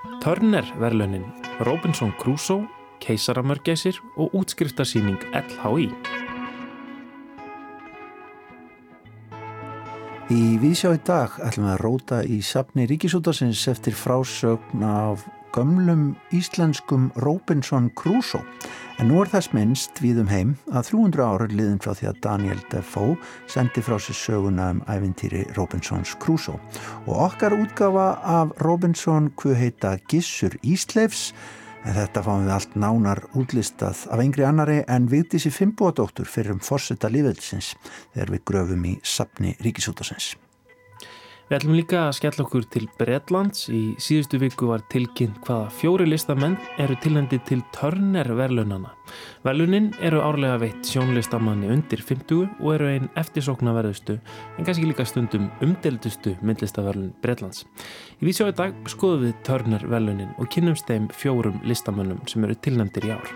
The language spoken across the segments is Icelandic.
Turner verðlunin, Robinson Crusoe, Keisaramörgæsir og útskriftarsýning LHI. Í Vísjá í dag ætlum við að róta í sapni Ríkisútasins eftir frásögn af gömlum íslenskum Robinson Crusoe. En nú er þess minnst við um heim að 300 ára liðin frá því að Daniel Defoe sendi frá sér söguna um æfintýri Robinsons Crusoe. Og okkar útgafa af Robinson hvað heita Gissur Ísleifs en þetta fáum við allt nánar útlistað af engri annari en viðtísi Fimboadóttur fyrir um forsetta lífelsins þegar við gröfum í sapni Ríkisútasins. Við ætlum líka að skella okkur til Bretlands. Í síðustu viku var tilkynnt hvaða fjóri listamenn eru tilhendi til Turner verðlunana. Verðlunin eru árlega veitt sjónlistamanni undir 50 og eru einn eftirsóknarverðustu en kannski líka stundum umdeldustu myndlistaverðlun Bretlands. Í vísjói dag skoðum við Turner verðlunin og kynnumst þeim fjórum listamannum sem eru tilhendir í ár.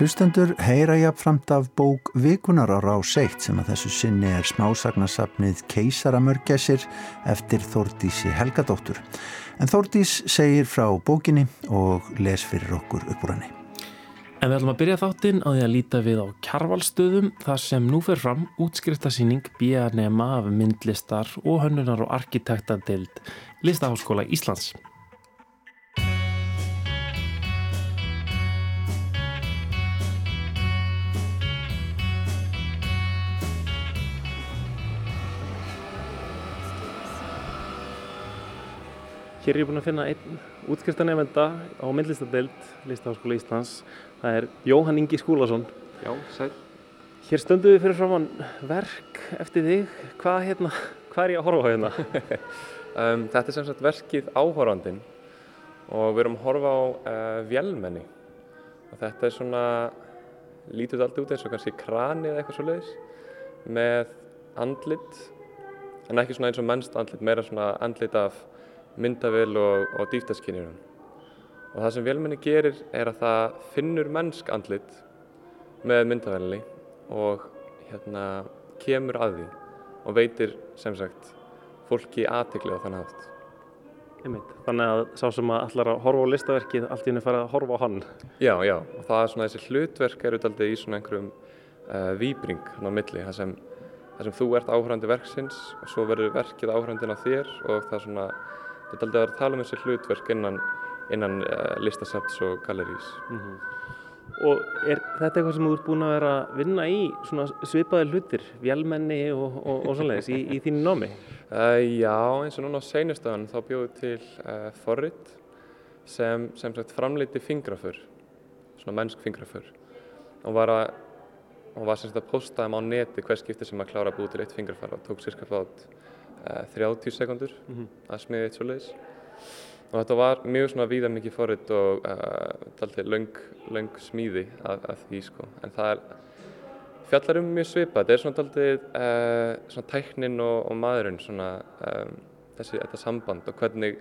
Hlustendur heyra jafnframt af bók Vikunar á rás 1 sem að þessu sinni er smásagnasafnið Keisaramörgæsir eftir Þórdísi Helgadóttur. En Þórdís segir frá bókinni og les fyrir okkur upp úr henni. En við ætlum að byrja þáttinn á því að líta við á kjarvalstöðum þar sem nú fer fram útskriftasýning B.A.N.E.M.A. af myndlistar og hönnunar og arkitektadeild Listaháskóla Íslands. Hér er ég búinn að finna einn útskriftanefnda á myndlistadeild Listaháskóla Íslands. Það er Jóhann Ingi Skúlason. Já, sæl. Hér stöndum við fyrir framann verk eftir þig. Hvað, hérna, hvað er ég að horfa á hérna? um, þetta er sem sagt verkið Áhorfandin og við erum að horfa á uh, vélmenni. Og þetta er svona, lítur þetta alltaf út eins og kannski krani eða eitthvað svo leiðis með andlit, en ekki svona eins og mennst andlit, meira svona andlit af myndavél og, og dýftaskinjurum. Og það sem vélmenni gerir er að það finnur mennsk andlit með myndavélinni og hérna kemur að því og veitir sem sagt fólki aðteglið á þann haft. Þannig að sá sem að allar að horfa á listaverkið allt í henni fara að horfa á hann. Já, já, og það er svona þessi hlutverk eru alltaf í svona einhverjum uh, výbring hann á milli, það sem, það sem þú ert áhörandi verksins og svo verður verkið áhörandin á þér og það er svona þetta er aldrei að tala um þessi hlutverk innan, innan uh, listasafts og gallerís. Mm -hmm. Og er þetta eitthvað sem þú ert búin að vera að vinna í svona svipaði hlutir, vélmenni og, og, og svoleiðis í, í þínu námi? Uh, já, eins og núna á seinustöðan þá bjóðu til uh, forrit sem, sem sagt framleiti fingraför, svona mennsk fingraför og var að og var sem sagt að posta þeim á neti hver skipti sem að klára að búið til eitt fingrafar og tók fát uh, 30 sekundur mm -hmm. að smiði eitt svo leiðis og þetta var mjög svona víða mikið forrið og uh, löng, löng smíði að, að því sko en það er fjallar um mjög svipa, þetta er svona daldið uh, svona tæknin og, og maðurinn svona um, þessi, þetta samband og hvernig,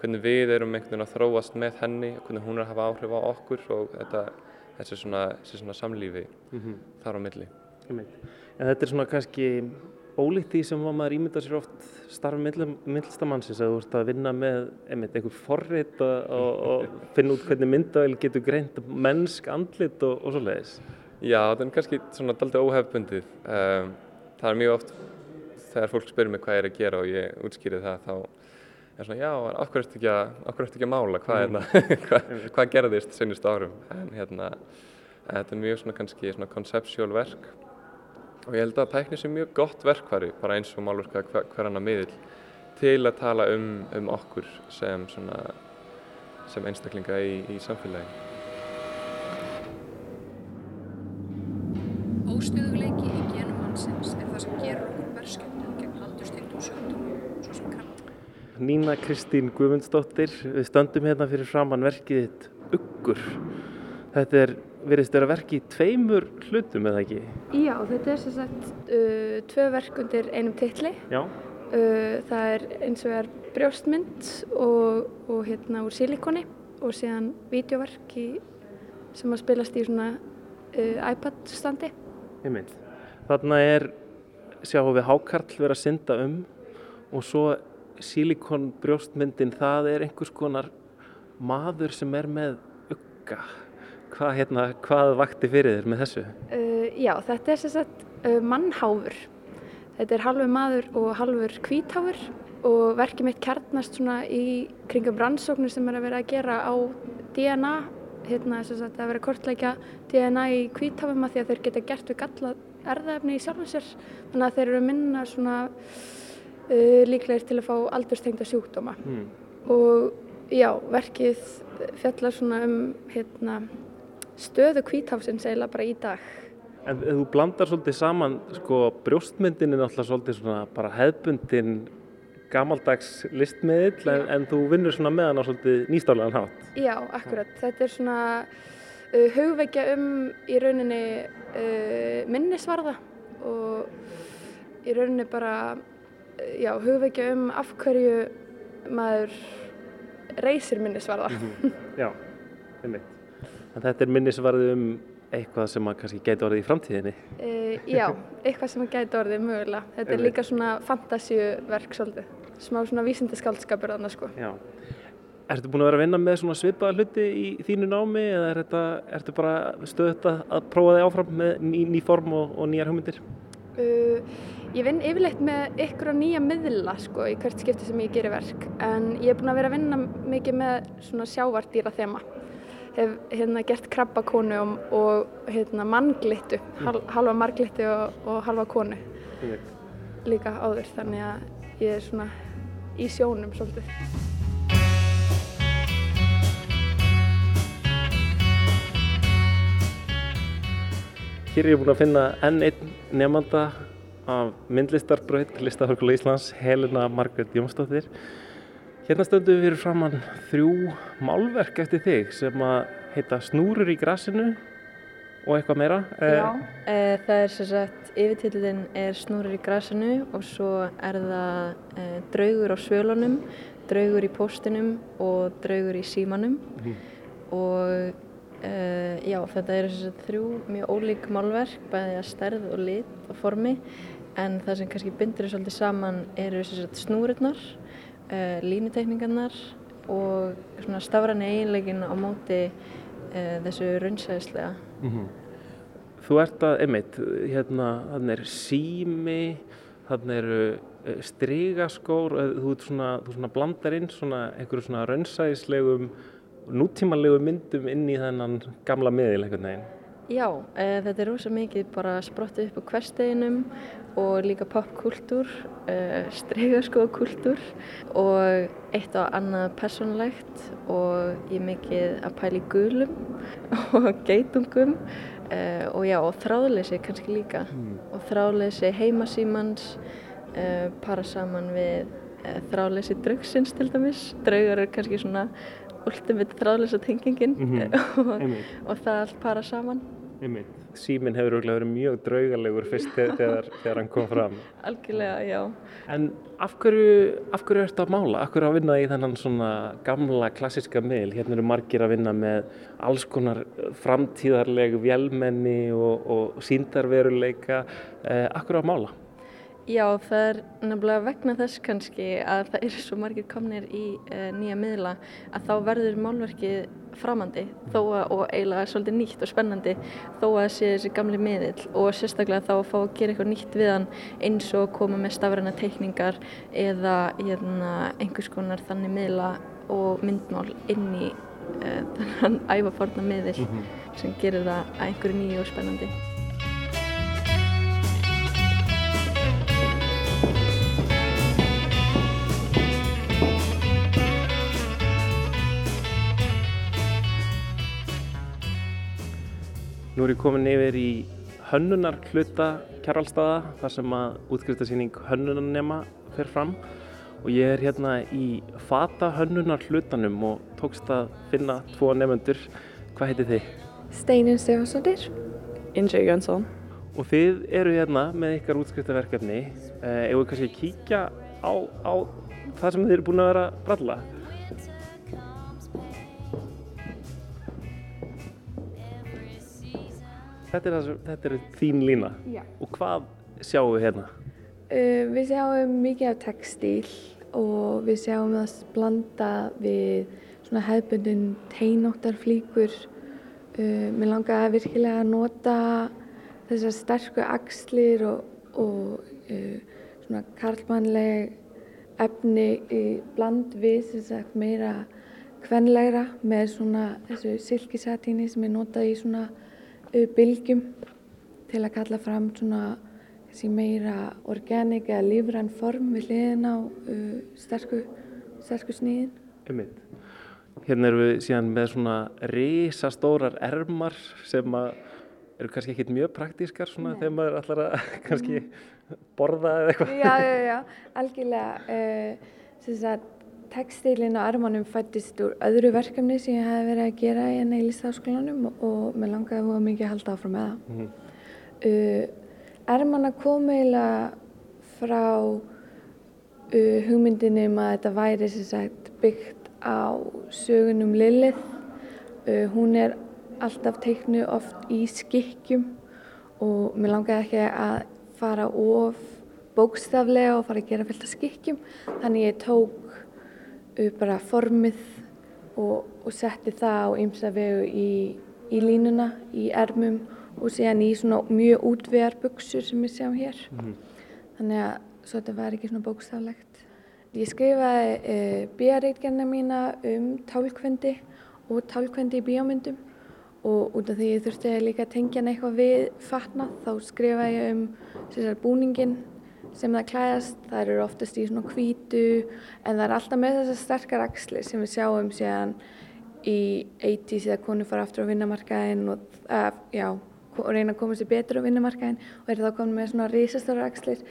hvernig við erum einhvern veginn að þróast með henni og hvernig hún er að hafa áhrif á okkur og þetta, þessi svona, þessi svona samlífi mm -hmm. þar á milli. En þetta er svona kannski ólíkt því sem maður ímynda sér oft starf myndlistamannsins að þú ert að vinna með einmitt, einhver forrið og, finna út hvernig myndavel getur greint mennsk andlit og, og svo leiðis. Já, það er kannski svona daldið óhefbundið. Um, það er mjög oft þegar fólk spyrir mig hvað ég er að gera og ég útskýrið það þá er svona já, af hverju ertu ekki ekki að mála, hvað, mm. hvað, hvað gerðist senjast árum. En hérna, þetta er mjög svona kannski svona koncepsjál verk og ég held að tækni sé mjög gott verkfæri bara eins og málverka hver, annar miðil til að tala um, um okkur sem, svona, sem einstaklinga í, í samfélagi. Óstöðuleiki í genum mannsins er það sem gerur okkur verskjöndum gegn haldurstildum sjöndum, svo sem kannan. Nína Kristín Guðmundsdóttir, við stöndum hérna fyrir framann verkið þitt Uggur. Þetta er verðist vera verki í tveimur hlutum eða ekki? Já, þetta er sem sagt uh, tvö verk undir einum titli. Já. Uh, það er eins og er brjóstmynd og, og hérna úr silikoni og síðan videoverk í, sem að spilast í svona uh, iPad standi. Einmitt. Þarna er, sjáum við hákarl vera að synda um og svo silikon brjóstmyndin það er einhvers konar maður sem er með ugga. Hvað, hérna, hvað vakti fyrir þér með þessu? Uh, já, þetta er sagt uh, mannháfur. Þetta er halvur maður og halvur hvítháfur og verkið mitt kjarnast svona í kringum rannsóknir sem er að vera að gera á DNA. Hérna sagt að vera að kortleika DNA í hvítháfum að því að þeir geta gert við galla erðaefni í sjálfum sér. Þannig að þeir eru minna svona uh, líklegir til að fá aldurstengda sjúkdóma. Mm. Og já, verkið fjallar svona um hérna, stöðu hvítháfsins eiginlega bara í dag. En þú blandar svolítið saman, sko, brjóstmyndin er náttúrulega svolítið svona bara hefðbundin gamaldags listmiðill en, en þú vinnur svona með hann á svolítið nýstálegan hátt. Já, akkurat. Þetta er svona uh, hugvekja um í rauninni uh, minnisvarða og í rauninni bara uh, já, hugvekja um af hverju maður reysir minnisvarða. Já, einmitt. En þetta er minnisvarði um eitthvað sem að kannski gæti orðið í framtíðinni. Uh, já, eitthvað sem að gæti orðið mögulega. Þetta er líka svona fantasíuverk svolítið. Smá svona vísindaskaldskapur þarna sko. Já. Ertu búin að vera að vinna með svona svipaða hluti í þínu námi eða er þetta, ertu bara stöðut að, að prófa þig áfram með ný, ný form og, og nýjar hugmyndir? Uh, ég vinn yfirleitt með ykkur á nýja miðla sko í hvert skipti sem ég gerir verk en ég er búin að vera að vinna mikið með svona sjávardýra þema hef hérna gert krabbakonu og, og hérna mannglittu hal, halva marglittu og, og halva konu. Líka áður þannig að ég er svona í sjónum svolítið. Hér er ég búin að finna enn einn nefnanda af myndlistarbraut Listahörgula Íslands, Helena Margrét Jónsdóttir. Hérna stöndum við fyrir framann þrjú málverk eftir þig sem að heita Snúrur í grassinu og eitthvað meira. Já, e, það er sem sagt, yfirtillin er Snúrur í grasinu og svo er það e, draugur á svölunum, draugur í póstinum og draugur í símanum Mhm. og e, já, þetta eru sem sagt þrjú mjög ólík málverk, bæði að stærð og lit og formi en það sem kannski bindur þau svolítið saman eru sem sagt snúrurnar, e, línutekningarnar og svona stafræni eiginleikin á móti e, þessu raunsæðislega. Mhm. Þú ert að, einmitt, hérna, þannig er sími, þannig eru eh, strigaskór, eh, þú ert svona, þú svona blandar inn svona einhverju svona raunsæðislegum, nútímanlegum myndum inn í þennan gamla miðil einhvern veginn. Já, e, þetta er rosa mikið bara sprottið upp á hversteginum og líka popkultúr, e, stregaskókultúr og eitt og annað personlegt og ég mikið að pæla í gulum og geitungum e, og já, og þráðleysi kannski líka. Og þráðleysi heimasímans para saman við þráðleysi draugsins til dæmis. Draugar er kannski svona ultimate þráðleysa tengingin Mhm, og, Einmitt, og það allt para saman. Einmitt. Síminn hefur örugglega verið mjög draugalegur fyrst þegar, þegar, hann kom fram. Algjörlega, já. En af hverju, af hverju ertu að mála? Af hverju að vinna í þennan svona gamla klassiska miðl? Hérna eru margir að vinna með alls konar framtíðarleg vélmenni og, og síndarveruleika. Eh, af hverju að mála? Já, það er nefnilega vegna þess kannski að það eru svo margir komnir í uh, nýja miðla að þá verður málverkið framandi þó að, og eiginlega svolítið nýtt og spennandi þó að sé þessi gamli miðill og sérstaklega þá að fá að gera eitthvað nýtt við hann eins og koma með stafræna teikningar eða hérna, einhvers konar þannig miðla og myndmál inn í uh, þannig æfaforna miðill sem gerir það að einhverju nýju og spennandi. Nú er ég komin yfir í hönnunar hluta kjarvalstaða þar sem að útskristasýning hönnunarnema fer fram og ég er hérna í fata hönnunar hlutanum og tókst að finna tvo nefnendur. Hvað heitir þið? Steinun Stefansdóttir. Inge Jönsson. Og þið eru hérna með ykkar útskriftaverkefni. Eh, Ef við kannski kíkja á, á það sem þið eru búin að vera að bralla. Þetta er, sem, þetta er þín lína. Já. Og hvað sjáum við hérna? Uh, við sjáum mikið af textíl og við sjáum það blanda við svona hefðbundin teinóttarflíkur. Uh, mér langaði virkilega að nota þessar sterku axlir og, og uh, svona karlmannleg efni í bland við sagt, meira kvenlegra með svona þessu silkisatíni sem er notað í svona bylgjum til að kalla fram meira organik eða lífrann form við hliðin á uh, sterku, sterku sníðin. Ummitt. Hérna erum við síðan með svona risastórar ermar sem eru kannski ekkit mjög praktískar svona Nei. þegar maður ætlar að kannski borða eða eitthvað. Já, já, já, algjörlega. Uh, Tekstílinn á ermanum fættist úr öðru verkefni sem ég hef verið að gera í enna í listaháskólanum og mér langaði mjög mikið að halda áfram með það. Mm -hmm. uh, ermanna kom eiginlega frá uh, hugmyndinni um að þetta væri sagt, byggt á sögunum Lilith. Uh, hún er alltaf teiknu oft í skikkjum og mér langaði ekki að fara of bókstaflega og fara að gera fylgta skikkjum þannig ég tók bara formið og, og setti það á ymsa vegu í, í línuna, í ermum og síðan í svona mjög útvegar buksur sem við sjáum hér. Mm -hmm. Þannig að svo þetta var ekki svona bókstaflegt. Ég skrifaði eh, bíareitgerna mína um tálkvendi og tálkvendi í bíómyndum og út af því ég þurfti líka að tengja eitthvað við fatnað þá skrifaði ég um búningin sem það klæðast, það eru oftast í svona kvítu en það er alltaf með þessar sterkar axli sem við sjáum síðan í 80's þegar konur fara aftur á vinnamarkaðin og uh, já, og reyna að koma sér betur á vinnamarkaðin og eru þá komin með svona risastóra axlir.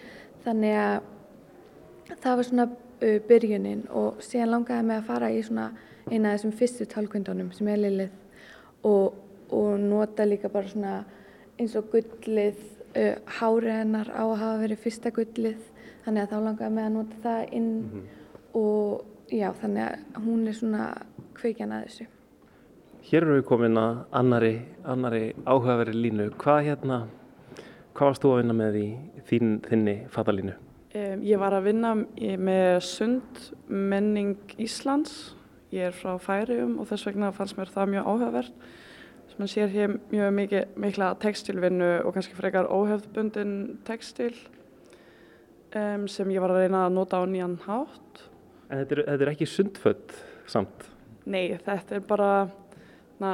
Þannig að það var svona uh, byrjunin og síðan langaði mig að fara í svona eina af þessum fyrstu tálkvöndunum sem er lilið og, og nota líka bara svona eins og gullið hárið hennar á að hafa verið fyrsta gullið þannig að þá langaði með að nota það inn mm -hmm. og já þannig að hún er svona kveikjan að þessu. Hér eru við komin að annari, annari áhugaveri línu. Hvað hérna, hvað varst þú að vinna með í þín, þinni fatalínu? Um, ég var að vinna með sund menning Íslands. Ég er frá Færium og þess vegna fannst mér það mjög áhugavert mann sér hér mjög mikið, mikla textilvinnu og kannski frekar óhefðbundin textil um, sem ég var að reyna að nota á nýjan hátt. En þetta er, þetta er ekki sundfödd samt? Nei, þetta er bara na,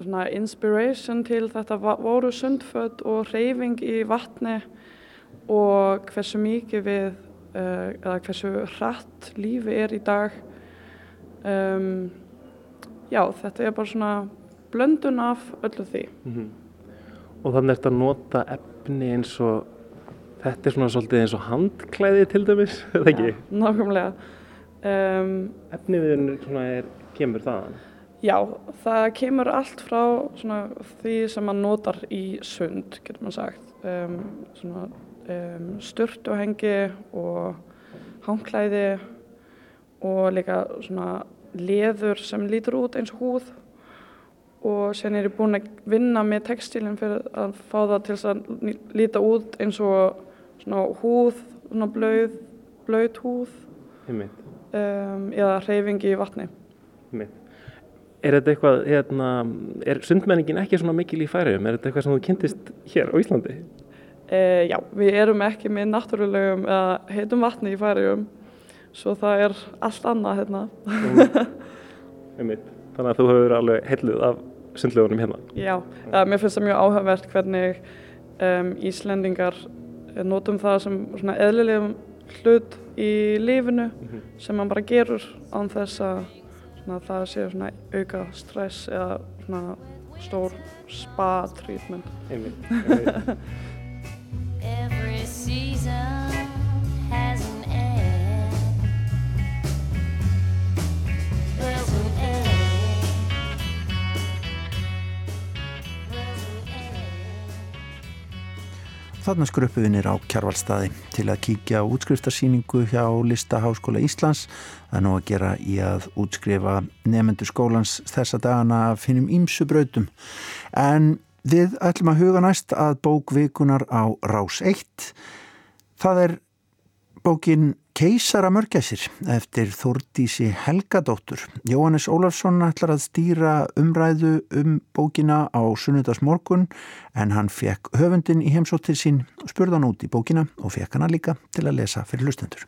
svona inspiration til þetta voru sundfödd og reyfing í vatni og hversu mikið við, uh, eða hversu hratt lífi er í dag. Um, já, þetta er bara svona blöndun af öllu því. Mm -hmm. Og þannig er þetta að nota efni eins og, þetta er svona svolítið eins og handklæði til dæmis, eða ekki? Ja, nákvæmlega. Um, Efniviðin er, kemur þaðan? Já, það kemur allt frá svona, því sem maður notar í sund, getur maður sagt. Um, svona um, störtuhengi og handklæði og líka svona leður sem lítur út eins og húð og sen er ég búin að vinna með textilin fyrir að fá það til að líta út eins og svona húð, svona blöð, blöð húð um, eða hreyfingi í vatni. Einmitt. Er þetta eitthvað, hérna, er sundmenningin ekki svona mikil í færiðum? Er þetta eitthvað sem þú kynntist hér á Íslandi? Uh, já, við erum ekki með náttúrulegum eða heitum vatni í færiðum, svo það er allt annað hérna. Þannig að þú hefur alveg heilluð af sundlegunum hérna. Já, uh, mér finnst það mjög áhugavert hvernig um, Íslendingar notum það sem svona eðlilegum hlut í lífinu mm -hmm. sem mann bara gerur án þess að svona, það sé svona auka stress eða svona stór spa treatment. Einmitt. einmitt. Þarna skruppuðinir á Kjarvalstaði til að kíkja útskriftarsýningu hjá Listaháskóla Íslands. Er nú að gera í að útskrifa nefnendur skólans þessa dagana að finnum ímsu brautum. En við ætlum að huga næst að bókvikunar á Rás 1. Það er bókin Keisara mörgæsir eftir Þórdísi Helgadóttur. Jóhannes Ólafsson ætlar að stýra umræðu um bókina á sunnudagsmorgun en hann fekk höfundin í heimsóttir sín, spurða hann út í bókina og fekk hana líka til að lesa fyrir lustendur.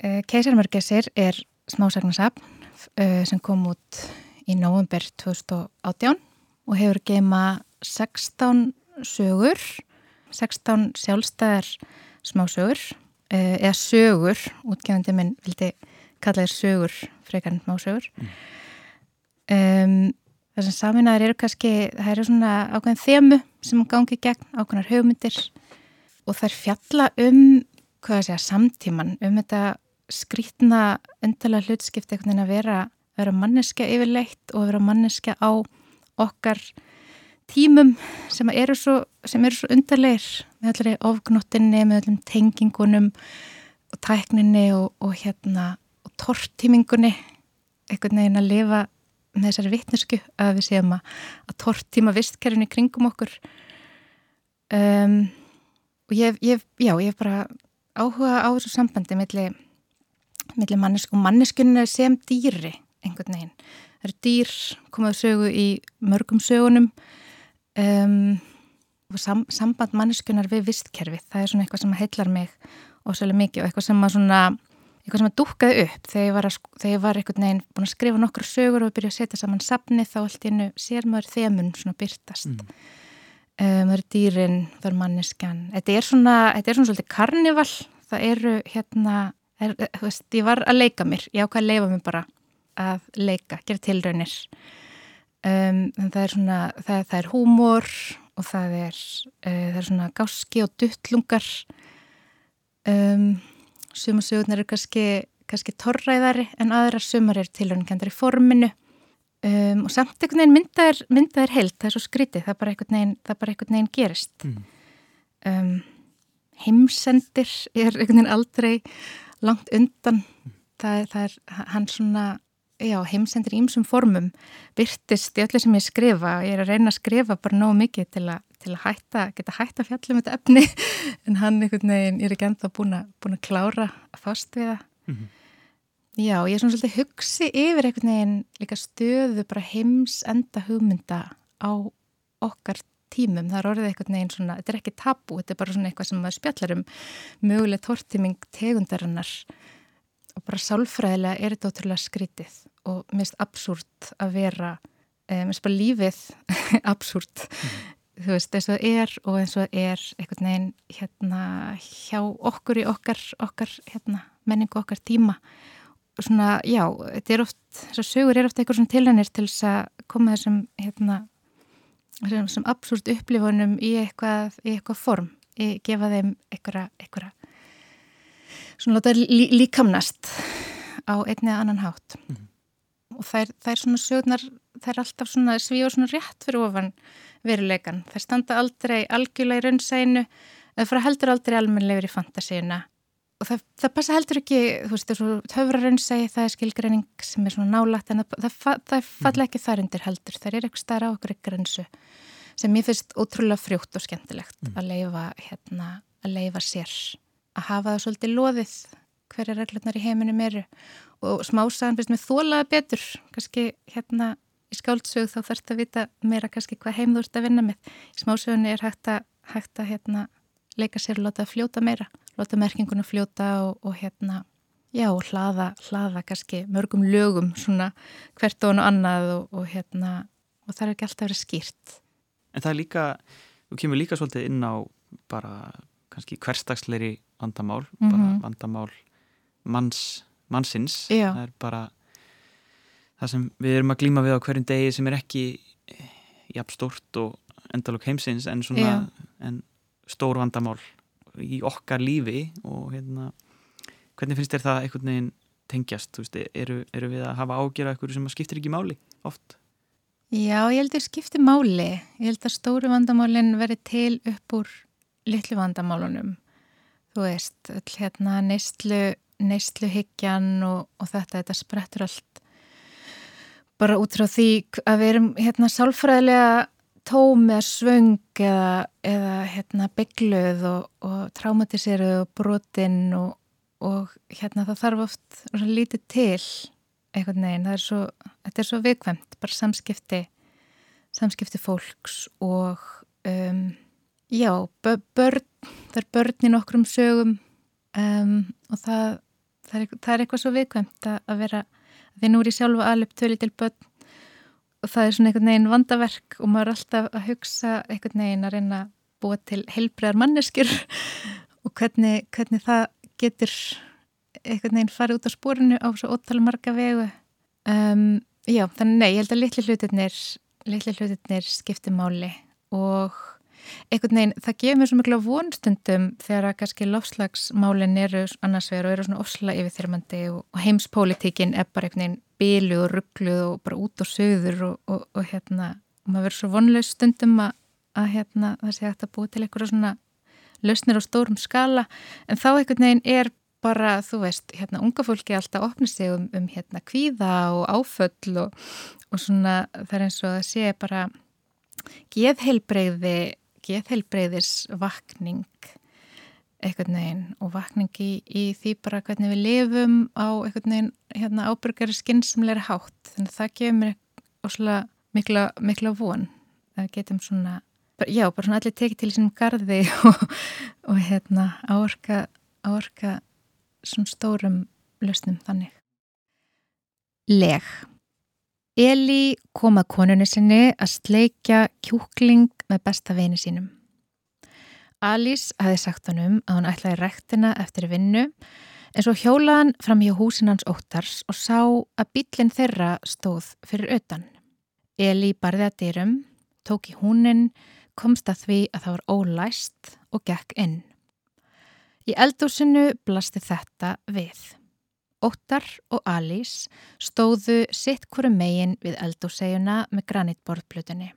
Eh, Keisara mörgæsir er smásagnasafn eh, sem kom út í november 2018 og hefur geima 16 sögur, 16 sjálfstæðar smásögur eða sögur, útgefandi minn vildi kalla þér sögur frekar en másögur mm. um, það sem saminæður eru kannski það eru svona ákveðin þemu sem gangi gegn ákveðnar hugmyndir og það er fjalla um hvað að segja, samtíman um þetta skrítna undarlega hlutskipti einhvern veginn að vera, vera manneska yfirleitt og vera manneska á okkar tímum sem eru svo, svo undarleir með allri ofgnóttinni, með allum tengingunum og tækninni og, og hérna og tortímingunni einhvern veginn að lifa með þessari vittnesku að við séum að, að tortíma vistkerfni kringum okkur um, og ég, ég, já, ég hef bara áhuga á þessu sambandi millir milli mannesku og manneskunni sem dýri einhvern veginn. Það eru dýr komaðu sögu í mörgum sögunum um, sam, samband manneskunar við vistkerfið, það er svona eitthvað sem heillar mig ósæðilega mikið og eitthvað sem að svona eitthvað sem að dúkaði upp. Þegar ég var, að, þegar ég var einhvern veginn búin að skrifa nokkur sögur og byrja að setja saman safni þá allt innu sér maður þemun svona byrtast mm. um, það eru dýrin, það eru manneskjan. Þetta er svona, þetta er svona svolítið karnival það eru hérna er, þú veist, ég var að leika mér. Ég ákvaði að leifa mér bara að leika, gera tilraunir. Um, það er svona það, það er húmor og það er, uh, það er svona gáski og duttlungar. Um, sumasögurnar eru kannski, kannski torræðari en aðra sumar eru tilhörningandar í forminu. Um, og samt einhvern veginn myndaðir, myndaðir heilt, það er svo skrítið það bara einhvern veginn, bara einhvern veginn gerist. Mm. um, heimsendir er einhvern veginn aldrei langt undan. Það er, það er hann svona já, heimsendir í ýmsum formum byrtist í öllu sem ég skrifa. Ég er að reyna að skrifa bara nógu mikið til að, til að hætta, geta hætta fjallum þetta efni. En hann einhvern veginn er ekki enda búin að, búin að klára að fast við það. Mm -hmm. já, ég er svona svolítið hugsi yfir einhvern veginn líka stöðu bara heims enda hugmynda á okkar tímum, það er orðið einhvern veginn svona, þetta er ekki tabu, þetta er bara svona eitthvað sem maður spjallar um. Möguleg tortiming tegundarinnar og bara sálfræðilega er þetta ótrúlega skrítið og mist absúrt að vera eh, mist bara lífið absúrt mm. þú veist eins og það er og eins og það er einhvern veginn hérna hjá okkur í okkar, okkar hérna, menningu okkar tíma og svona já, þetta er oft þessar sögur er oft eitthvað svona tilhænir til þess að koma þessum hérna þessum absúrt upplifunum í eitthvað, í eitthvað form, í, gefa þeim eitthvað, eitthvað svona láta lí, líkamnast á einni eða annan hátt. Mm. og það er svona sögnar það er alltaf svona svíu og svona rétt fyrir ofan veruleikan, það standa aldrei algjörlega í raunsæinu það fara heldur aldrei almenlegur í fantasíuna. Og það, það passa heldur ekki þú veist, það er svona töfra raunsæi það er skilgreining sem er svona nálagt en það, það, það falla ekki þar undir heldur. Það er eitthvað starra á okkur ykkur grensu sem ég finnst ótrúlega frjótt og skemmtilegt mm. að leifa hérna, að leifa sér að hafa það svolítið loðið hverja reglurnar í heiminum eru. Og smásagan finnst mér þólaða betur. Kannski hérna í skáldsög þá þarfst að vita meira kannski hvað heim þú ert að vinna með. Í smásögunni er hægt að, hægt að hérna, leika sér og láta að fljóta meira. Láta merkingunum fljóta og, og hérna já hlaða, hlaða kannski mörgum lögum svona hvert og annað og, og hérna og það er ekki alltaf verið skýrt. En það er líka, þú kemur líka svolítið inn á bara kannski hverstagsleiri vandamál, mm -hmm. bara mhm. vandamál manns, mannsins Já. það er bara það sem við erum að glíma við á hverjum degi sem er ekki eh, jafn stórt og endalók heimsins en svona en stór vandamál í okkar lífi og hérna hvernig finnst þér það einhvern veginn tengjast, þú veist, eru, eru við að hafa ágjörða eitthvað sem skiptir ekki máli oft? Já, ég held að það skiptir máli ég held að stóru vandamálinn veri til upp úr litlu vandamálunum þú veist, hérna neistlu, neistluhyggjan og, og þetta, þetta sprettur allt bara út frá því að við erum hérna sálfræðilega tóm eða svöng eða, eða hérna byggluð og, og traumatiseruð og brotinn og, og hérna það þarf oft lítið til einhvern veginn, er svo, þetta er svo viðkvæmt, bara samskipti samskipti fólks og um, já, börn það er börnin okkur um sögum um, og það, það, er, það er eitthvað svo viðkvæmt að, að vera, því nú er ég sjálfa alveg töli til börn og það er svona einhvern veginn vandaverk og maður er alltaf að hugsa einhvern veginn að reyna að búa til heilbreðar manneskjur og hvernig, hvernig það getur einhvern veginn farið út á spórinu á svo ótal marga vegu. Um, já, þannig nei, ég held að litli hlutirnir litli hlutirnir skiptir máli og einhvern veginn, það gefur mér svo miklu vonstundum þegar að kannski lofslagsmálin eru annars vegar og eru svona ofsla yfirþyrmandi og, og heimspolítikin er bara einhvern veginn bílu og ruggluð og bara út og söður og, og, og hérna, og maður verður svo vonlaus stundum að, að hérna, það sé hægt að búa til einhverja svona lausnir á stórum skala. En þá einhvern veginn er bara, þú veist, hérna, unga fólki alltaf opna sig um, um hérna kvíða og áföll og svona það er eins og að sé bara geðheilbreyði geðheilbreyðis vakning eitthvað neginn og vakning í, því bara hvernig við lifum á eitthvað neginn hérna, ábyrgari skynnsamleira hátt. Þannig að það gefur mér óslulega mikla, mikla von að getum svona, já, bara svona allir tekið til sínum gardi og, og hérna áorka áorka svona stórum löstum þannig. Leg Eli kom að konunni sinni að sleikja kjúkling með besta vini sínum. Alice hafi sagt honum að hún ætlaði rektina eftir vinnu en svo hjólaðan fram hjá húsinans óttars og sá að bílinn þeirra stóð fyrir utan. Eli barði að dyrum, tók í húnin, komst að því að það var ólæst og gekk inn. Í eldúsinu blasti þetta við. Óttar og Alice stóðu sitt hverju megin við eldósegjuna með granitborðplutunni.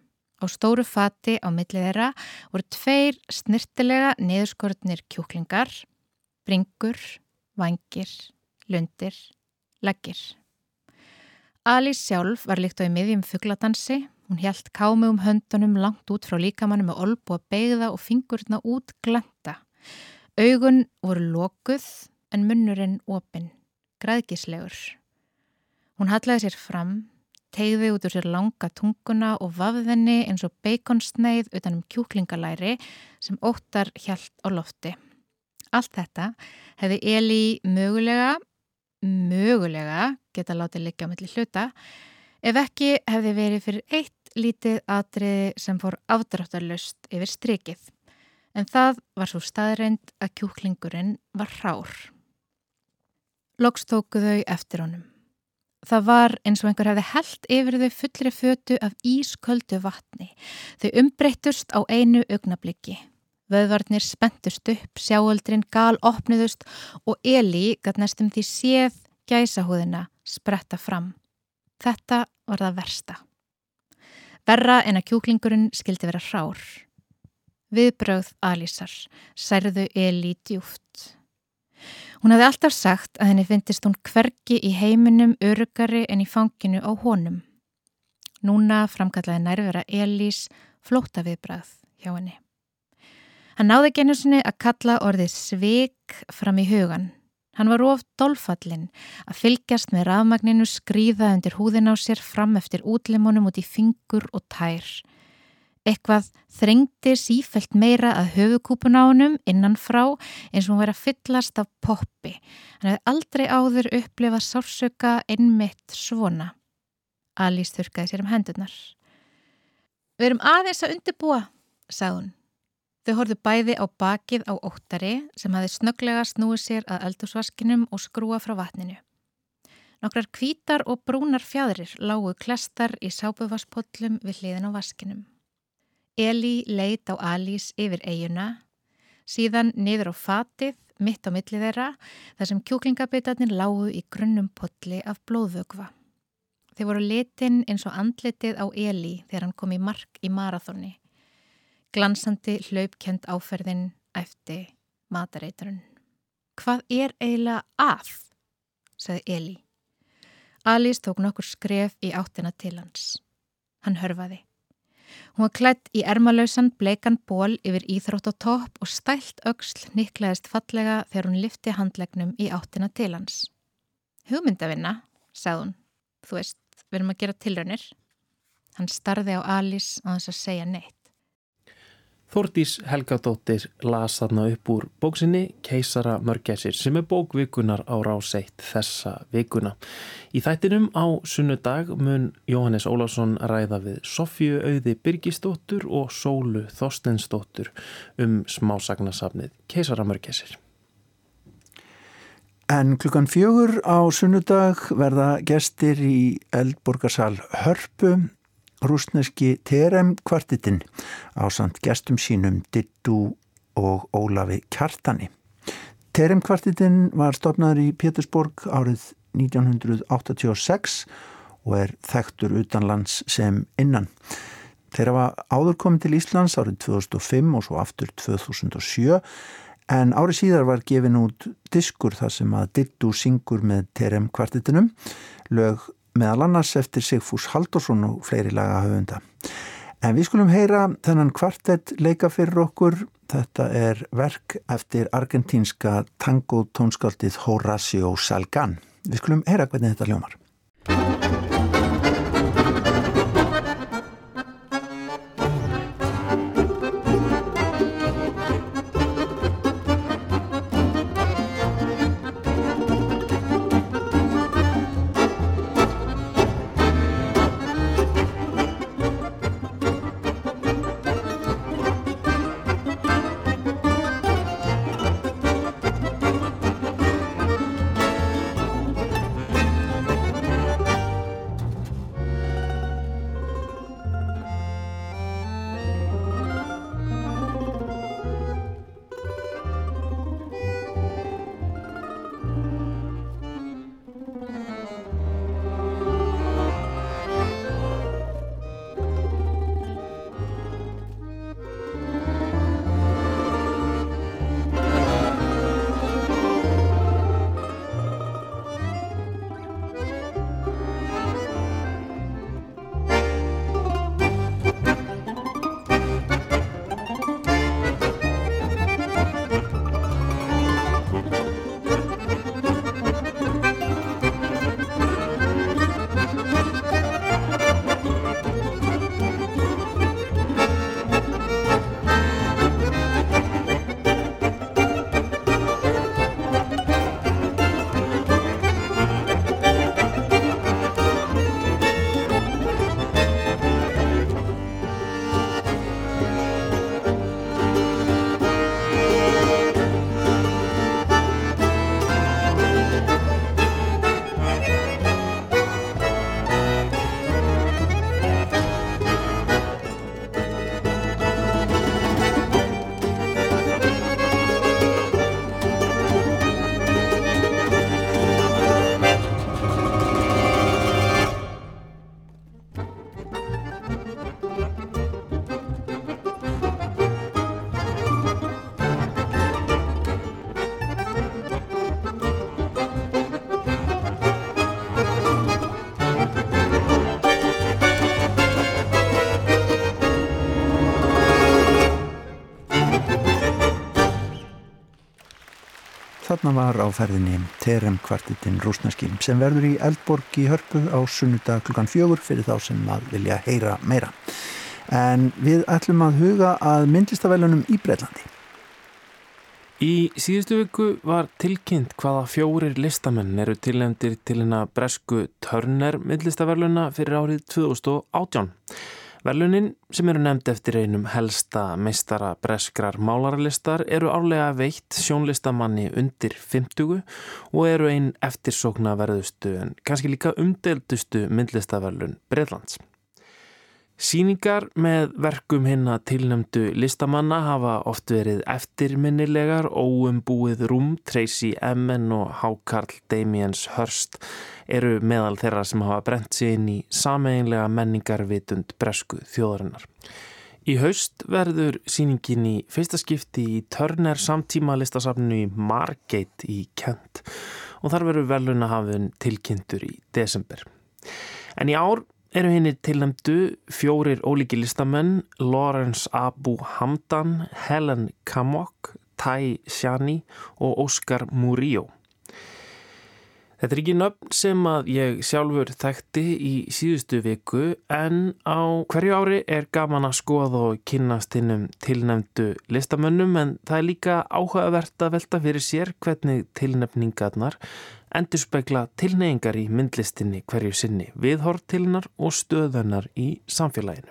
Á stóru fati á millið þeirra voru tveir snirtilega niðurskortnir kjúklingar, bringur, vangir, lundir, leggir. Alice sjálf var líkt á í miðjum fuggladansi. Hún helt kámi um höndunum langt út frá líkamannu með olbu að beigða og fingurna út glenda. Augun voru lokuð en munnurinn opinn græðgislegur. Hún hallaði sér fram, tegði út úr sér langa tunguna og vafðinni eins og beikonsneið utanum kjúklingalæri sem óttar hjælt á lofti. Allt þetta hefði Eli mögulega, mögulega geta látið liggja á milli hluta ef ekki hefði verið fyrir eitt lítið atriði sem fór afdráttarlust yfir strikið. En það var svo staðreind að kjúklingurinn var rár. Loks tóku þau eftir honum. Það var eins og einhver hefði held yfir þau fullri fötu af ísköldu vatni. Þau umbreytust á einu augnabliki. Vöðvarnir spentust upp, sjáöldrin gal opniðust og Eli gæt næstum því séð gæsahúðina spretta fram. Þetta var það versta. Verra en að kjúklingurinn skildi vera hrár. Viðbröð Alísar særðu Eli djúft. Hún hafði alltaf sagt að henni finnist hún hvergi í heiminum örugari en í fanginu á honum. Núna framkallaði nærvera Elís flóta viðbrað hjá henni. Hann náði genið sinni að kalla orðið sveik fram í hugan. Hann var of dolfallin að fylgjast með rafmagninu skrýða undir húðin á sér fram eftir útlimunum út í fingur og tær. Eitthvað þrengdi sífælt meira að höfukúpun á honum innanfrá eins og hún verið að fyllast af poppi. Hann hefði aldrei áður upplifað sársöka einmitt svona. Alice þurkaði sér um hendurnar. Við erum aðeins að undirbúa, sagði hún. Þau horfðu bæði á bakið á óttari sem hafi snöglega snúið sér að eldusvaskinum og skrúa frá vatninu. Nokkrar kvítar og brúnar fjadrir lágu klestar í sápuvasspollum við hliðin á vaskinum. Eli leit á Alice yfir eiguna, síðan niður á fatið mitt á millið þeirra þar sem kjúklingabitarnir lágu í grunnum potli af blóðvögva. Þeir voru litin eins og andlitið á Eli þegar hann kom í mark í marathóni. Glansandi hlaupkjönd áferðin eftir matareiturinn. Hvað er eiginlega að? sagði Eli. Alice tók nokkur skref í áttina til hans. Hann hörfaði. Hún var klætt í ermalausan bleikan ból yfir íþrótt og topp og stælt auksl niklaðist fallega þegar hún lifti handlegnum í áttina til hans. Hugmyndavinna, sagði hún. Þú veist, við erum að gera tilraunir. Hann starði á Alice á þess að segja neitt. Þórtís Helgadóttir las þarna upp úr bóksinni Keisara mörgæsir sem er bókvikunar á ráseitt þessa vikuna. Í þættinum á sunnudag mun Jóhannes Ólásson ræða við Sofju Auði Birgisdóttur og Sólu Þorstensdóttur um smásagnasafnið Keisara mörgæsir. En klukkan fjögur á sunnudag verða gestir í Eldborgarsal Hörpu rúsneski Terem kvartitinn á samt gestum sínum Dittu og Ólafi Kjartani. Terem kvartitinn var stopnaður í Pétursborg árið 1986 og er þekktur utanlands sem innan. Þeirra var áður komið til Íslands árið 2005 og svo aftur 2007 en árið síðar var gefin út diskur þar sem að Dittu syngur með Terem kvartitinum lög meðal annars eftir Sigfús Haldursson og fleiri laga höfunda. En við skulum heyra þennan kvartett leika fyrir okkur. Þetta er verk eftir argentínska tango tónskaldið Horacio Salgan. Við skulum heyra hvernig þetta hljómar. Þarna var á ferðinni Terem kvartitin rúsneski sem verður í Eldborg í Hörpu á sunnudag klukkan fjögur fyrir þá sem að vilja heyra meira. En við ætlum að huga að myndlistavælunum í Breitlandi. Í síðustu viku var tilkynnt hvaða fjórir listamenn eru tilnefndir til hennar bresku Törner myndlistavæluna fyrir árið 2018. Verlunin sem eru nefnd eftir einum helsta meistara breskrar málaralistar eru árlega veitt sjónlistamanni undir 50 og eru einn eftirsókna verðustu en kannski líka umdeldustu myndlistaverlun Breitlands. Síningar með verkum hinna tilnæmdu listamanna hafa oft verið eftirminnilegar, óumbúið Rúm, Tracy Emin og Hákarl Damiens Hörst eru meðal þeirra sem hafa brent sig inn í sameinlega menningarvitund bresku þjóðarinnar. Í haust verður síningin í fyrsta skipti í Törner samtíma listasafnu í Margate í Kent og þar verður velunahafun tilkynntur í desember. En í ár eru henni tilnæmdu fjórir ólíki listamenn Lawrence Abu Hamdan, Helen Kamok, Tai Shani og Oscar Murillo. Þetta er ekki nöfn sem að ég sjálfur þekkti í síðustu viku en á hverju ári er gaman að skoða og kynast hinnum tilnæmdu listamönnum en það er líka áhugavert að velta fyrir sér hvernig tilnæmningarnar endur spekla tilneyingar í myndlistinni hverju sinni, viðhortilnar og stöðunar í samfélaginu.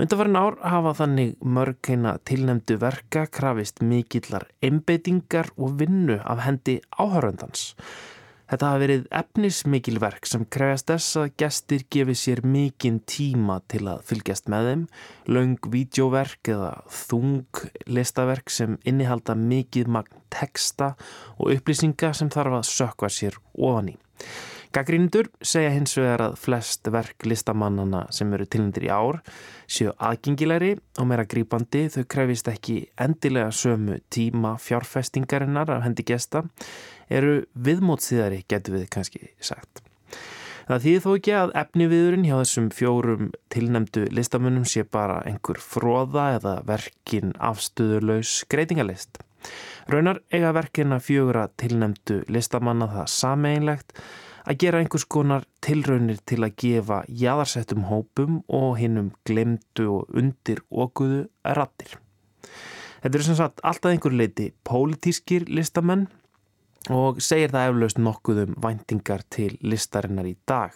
Undarfarin ár hafa þannig mörg heina tilnæmdu verka krafist mikillar einbeitingar og vinnu af hendi áhöröndans. Þetta hafa verið efnismikil verk sem krefast þess að gestir gefi sér mikinn tíma til að fylgjast með þeim, laung vídeoverk eða þung listaverk sem innihalda mikið magn teksta og upplýsinga sem þarf að sökva sér ofan í. Gaggrindur segja hins vegar að flest verk listamannana sem eru tilnyndir í ár séu aðgengilegri og meira grípandi. Þau krefist ekki endilega sömu tíma fjárfestingarinnar af hendi gesta eru viðmótsíðari, getur við kannski sagt. Það þýðir þó ekki að efniviðurinn hjá þessum fjórum tilnemdu listamönnum sé bara einhver fróða eða verkin afstöðulegs greitingalist. Raunar eiga verkina fjögra tilnemdu listamanna það sameinlegt að gera einhvers konar tilraunir til að gefa jæðarsettum hópum og hinnum glemdu og undir okkuðu rattir. Þetta eru sem sagt alltaf einhver leiti pólitískir listamenn og segir það eflaust nokkuð um væntingar til listarinnar í dag.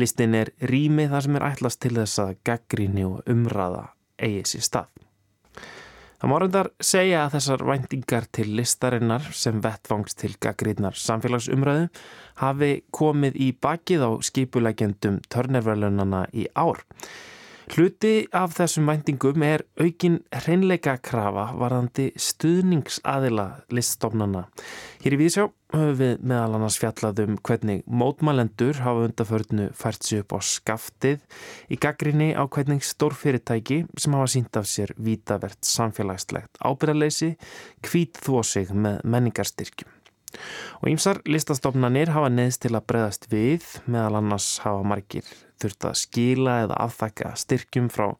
Listin er rými þar sem er ætlast til þess að gaggríni og umræða eigi sér stað. Það morðundar segja að þessar væntingar til listarinnar sem vettvangs til gaggrínar samfélagsumræðu hafi komið í bakið á skipulegjendum törnerverlunana í ár. Hluti af þessum væntingum er aukin hreinleika krafa varðandi stuðningsaðila liststofnana. Hér í Vísjá höfum við meðal annars fjallað um hvernig mótmælendur hafa undarförnu fært sér upp á skaftið í gaggrinni á hvernig stórfyrirtæki sem hafa sínt af sér vítavert samfélagslegt ábyrðaleysi kvít þó sig með menningarstyrkjum. Og ýmsar listastofnanir hafa neðst til að breyðast við, meðal annars hafa margir þurft að skila eða afþakka styrkjum frá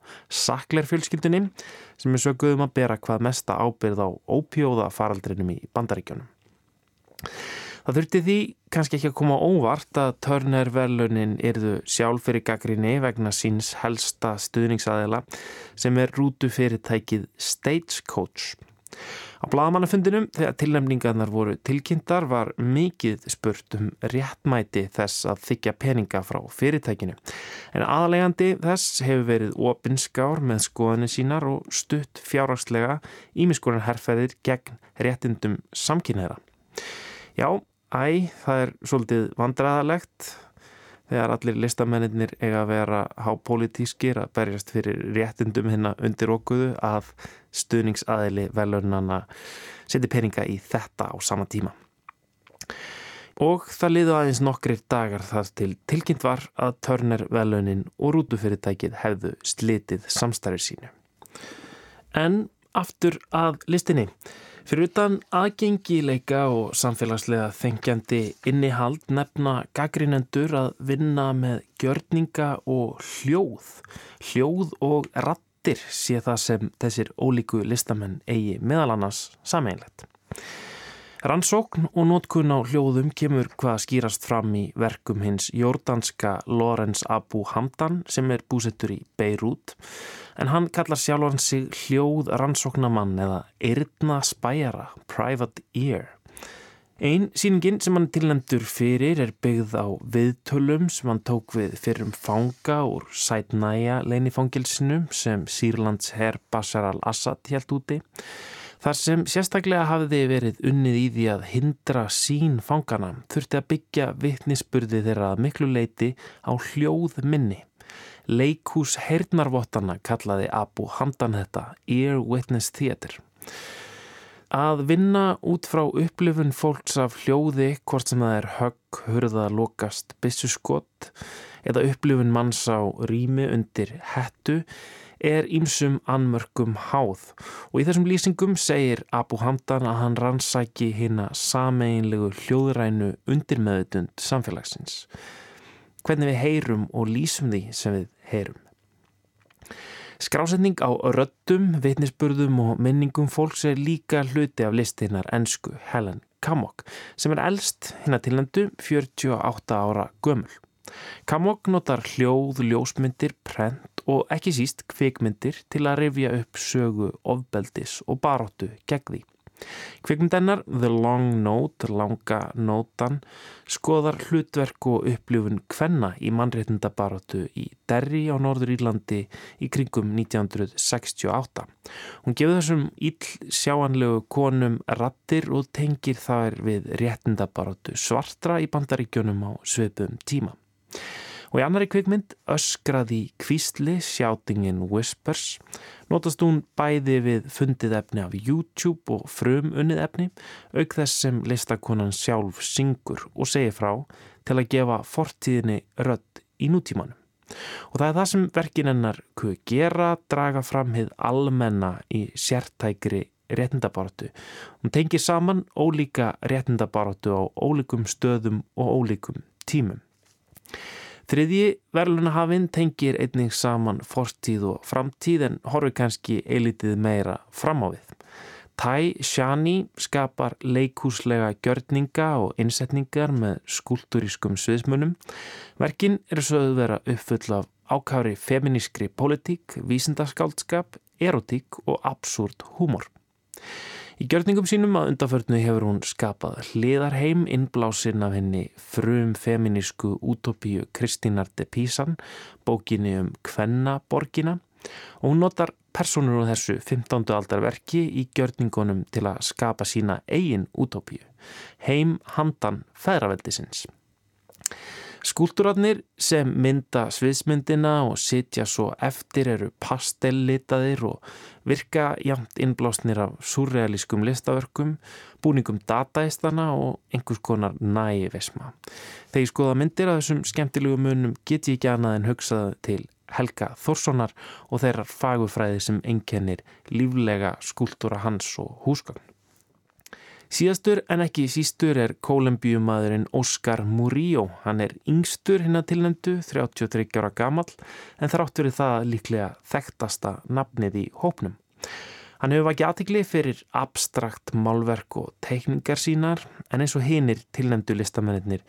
saklerfjölskyldunni sem er söguðum að bera hvað mesta ábyrð á ópjóða faraldrinum í bandaríkjónum. Það þurfti því kannski ekki að koma óvart að Turner velunin erðu sjálf fyrir gaggrinni vegna síns helsta stuðningsaðila sem er rútu fyrirtækið Stagecoach. Á blagamannafundinum þegar tilnæmningarnar voru tilkynntar var mikið spurt um réttmæti þess að þykja peninga frá fyrirtækinu. En aðalegandi þess hefur verið opinskár með skoðinu sínar og stutt fjárhagslega ímiskuran herrferðir gegn réttindum samkynneira. Já, æ, það er svolítið vandræðalegt þegar allir listamennir eiga að vera hápolítískir að berjast fyrir réttindum hérna undir okkuðu að stuðningsaðili velunana seti peninga í þetta á sama tíma. Og það liðu aðeins nokkrir dagar þar til tilkynnt var að törner velunin og rútufyrirtækið hefðu slitið samstærið sínu. En aftur að listinni. Fyrir utan aðgengileika og samfélagslega þengjandi innihald nefna gaggrínendur að vinna með gjörninga og hljóð. Hljóð og rattir sé það sem þessir ólíku listamenn eigi meðal annars sameinlegt. Rannsókn og nótkun á hljóðum kemur hvað skýrast fram í verkum hins jordanska Lorenz Abu Hamdan sem er búsettur í Beirut en hann kallar sjálfan sig hljóð rannsóknamann eða eirna spæjara, private ear. Einn síningin sem hann tilnendur fyrir er byggð á viðtölum sem hann tók við fyrrum fanga úr Sætnæja leinifangilsinu sem Sýrlands herr Bashar al-Assad helt úti. Þar sem sérstaklega hafiði verið unnið í því að hindra sín fangana þurfti að byggja vittnisspurði þeirra miklu leiti á hljóð minni. Leikús heyrnarvottana kallaði Abu Hamdan þetta Ear Witness Theatre. Að vinna út frá upplifun fólks af hljóði hvort sem það er högg, hurða, lokast, bissuskott eða upplifun manns á rými undir hettu er ímsum anmörkum háð og í þessum lýsingum segir Abu Hamdan að hann rannsæki hérna sameinlegu hljóðrænu undirmeðutund samfélagsins. Hvernig við heyrum og lýsum því sem við heyrum. Skrásetning á röttum, vitnisburðum og minningum fólks er líka hluti af listinnar ennsku Helen Kamok sem er eldst hérna tilnendu 48 ára gömul. Kamok notar hljóð, ljósmyndir, prent og ekki síst kvikmyndir til að rifja upp sögu, ofbeldis og baróttu gegn því. Kvikmyndennar The Long Note, langa nótan, skoðar hlutverk og upplifun kvenna í mannréttindabaróttu í Derry á Norður Írlandi í kringum 1968. Hún gefur þessum íll sjáanlegu konum rattir og tengir þær við réttindabaróttu svartra í bandaríkjónum á svipum tíma. Og í annari kvikmynd öskraði kvísli Shouting in Whispers notast hún bæði við fundið efni af YouTube og frum unnið efni auk þess sem listakonan sjálf syngur og segir frá til að gefa fortíðinni rödd í nútímanum. Og það er það sem verkin hennar kuð gera, draga fram hið almenna í sértækri réttindabaratu. Hún tengir saman ólíka réttindabaratu á ólíkum stöðum og ólíkum tímum. Þriðji verðlunahafinn tengir einnig saman fortíð og framtíð en horfi kannski eilitið meira fram á við. Tai Shani skapar leikúslega gjörninga og innsetningar með skúlturískum sviðsmunum. Verkin eru sögðu vera uppfull af ákári feminískri politík, vísindaskaldskap, erotík og absúrt húmor. Í gjörningum sínum að undanförnu hefur hún skapað hliðarheim innblásinn af henni frum feminísku útópíu Kristínar de Písan, bókinni um Kvennaborgina og hún notar personur á þessu 15. aldarverki í gjörningunum til að skapa sína eigin útópíu, heim handan feðraveldisins. Skúltúrarnir sem mynda sviðsmyndina og sitja svo eftir eru pastellitaðir og virka jæmt innblásnir af surrealískum listaverkum, búningum dataistana og einhvers konar nævesma. Þegar ég skoða myndir af þessum skemmtilegu munum get ég ekki annað en hugsað til Helga Þórssonar og þeirrar fagufræði sem einkennir líflega skúltúra hans og húsgagn. Síðastur en ekki sístur er kólembíumadurinn Óskar Murillo. Hann er yngstur hinn að tilnendu, 33 ára gamal, en þráttur er það líklega þekktasta nafnið í hópnum. Hann hefur vakið aðtikli fyrir abstrakt málverk og teikningar sínar, en eins og hinnir tilnendu listamennir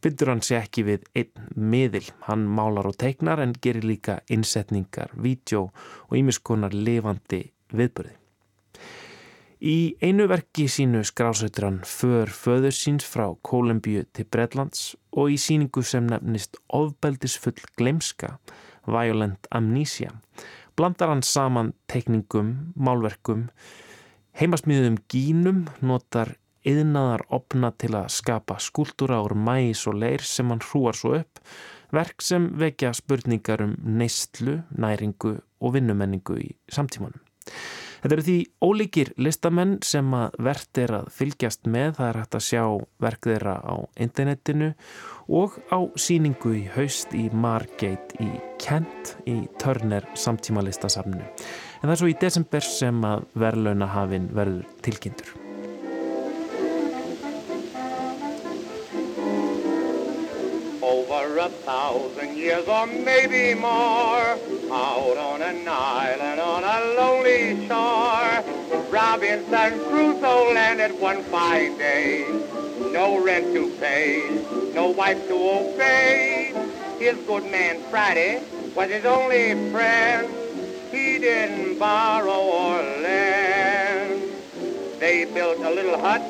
byndur hann sér ekki við einn miðil. Hann málar og teiknar en gerir líka innsetningar, vídjó og ímiskonar levandi viðbörði. Í einu verki sínu skrásautur hann för föður síns frá Kólumbíu til Bredlands og í síningu sem nefnist ofbeldisfull glemska, Violent Amnesia, blandar hann saman teikningum, málverkum, heimasmíðum gínum, notar yðnaðar opna til að skapa skúltúra úr mæs og leir sem hann hrúar svo upp, verk sem vekja spurningar um neistlu, næringu og vinnumenningu í samtímanum. Þetta eru því ólíkir listamenn sem að verðt er að fylgjast með, það er hægt að sjá verk þeirra á internetinu og á síningu í haust í Margate í Kent í Turner samtíma listasafnu. En það er svo í desember sem að verðlaunahafinn verður tilkynntur. Thousand years or maybe more Out on an island on a lonely shore. Robinson Crusoe landed one fine day. No rent to pay, no wife to obey. His good man Friday was his only friend. He didn't borrow or lend. They built a little hut,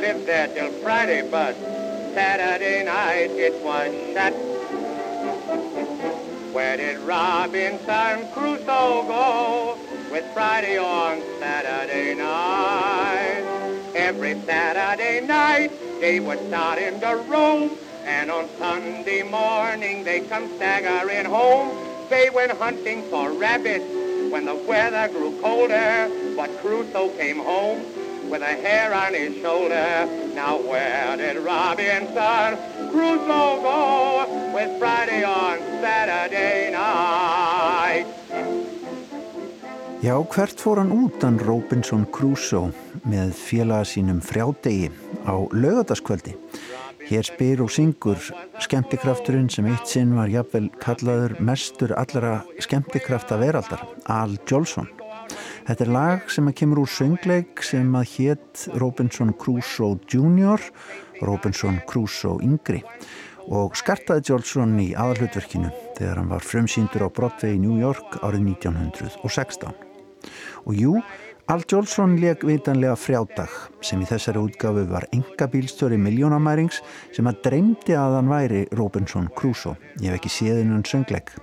lived there till Friday but Saturday night it was shut. Where did Robinson Crusoe go with Friday on Saturday night? Every Saturday night they would start in the room and on Sunday morning they come staggering home. They went hunting for rabbits when the weather grew colder, but Crusoe came home with a hair on his shoulder. Now where did Robinson Crusoe go with Friday on Saturday night? Já, hvert fór hann út hann Robinson Crusoe með félaga sínum frjádegi á lögataskvöldi? Hér spyr og syngur skemmtikrafturinn sem eitt sinn var jafnvel kallaður mestur allra skemmtikrafta veraldar, Al Jolson. Þetta er lag sem kemur úr söngleik sem að hétt Robinson Crusoe Jr. Robinson Crusoe Yngri og skartaði Jolson í aðalhutverkinu þegar hann var frumsýndur á Broadway í New York árið 1916. Og jú, Al Jolson leg vitanlega frjádag sem í þessari útgafu var enga bílstöri miljónamærings sem að dreymdi að hann væri Robinson Crusoe. Ég hef ekki séð innan söngleik.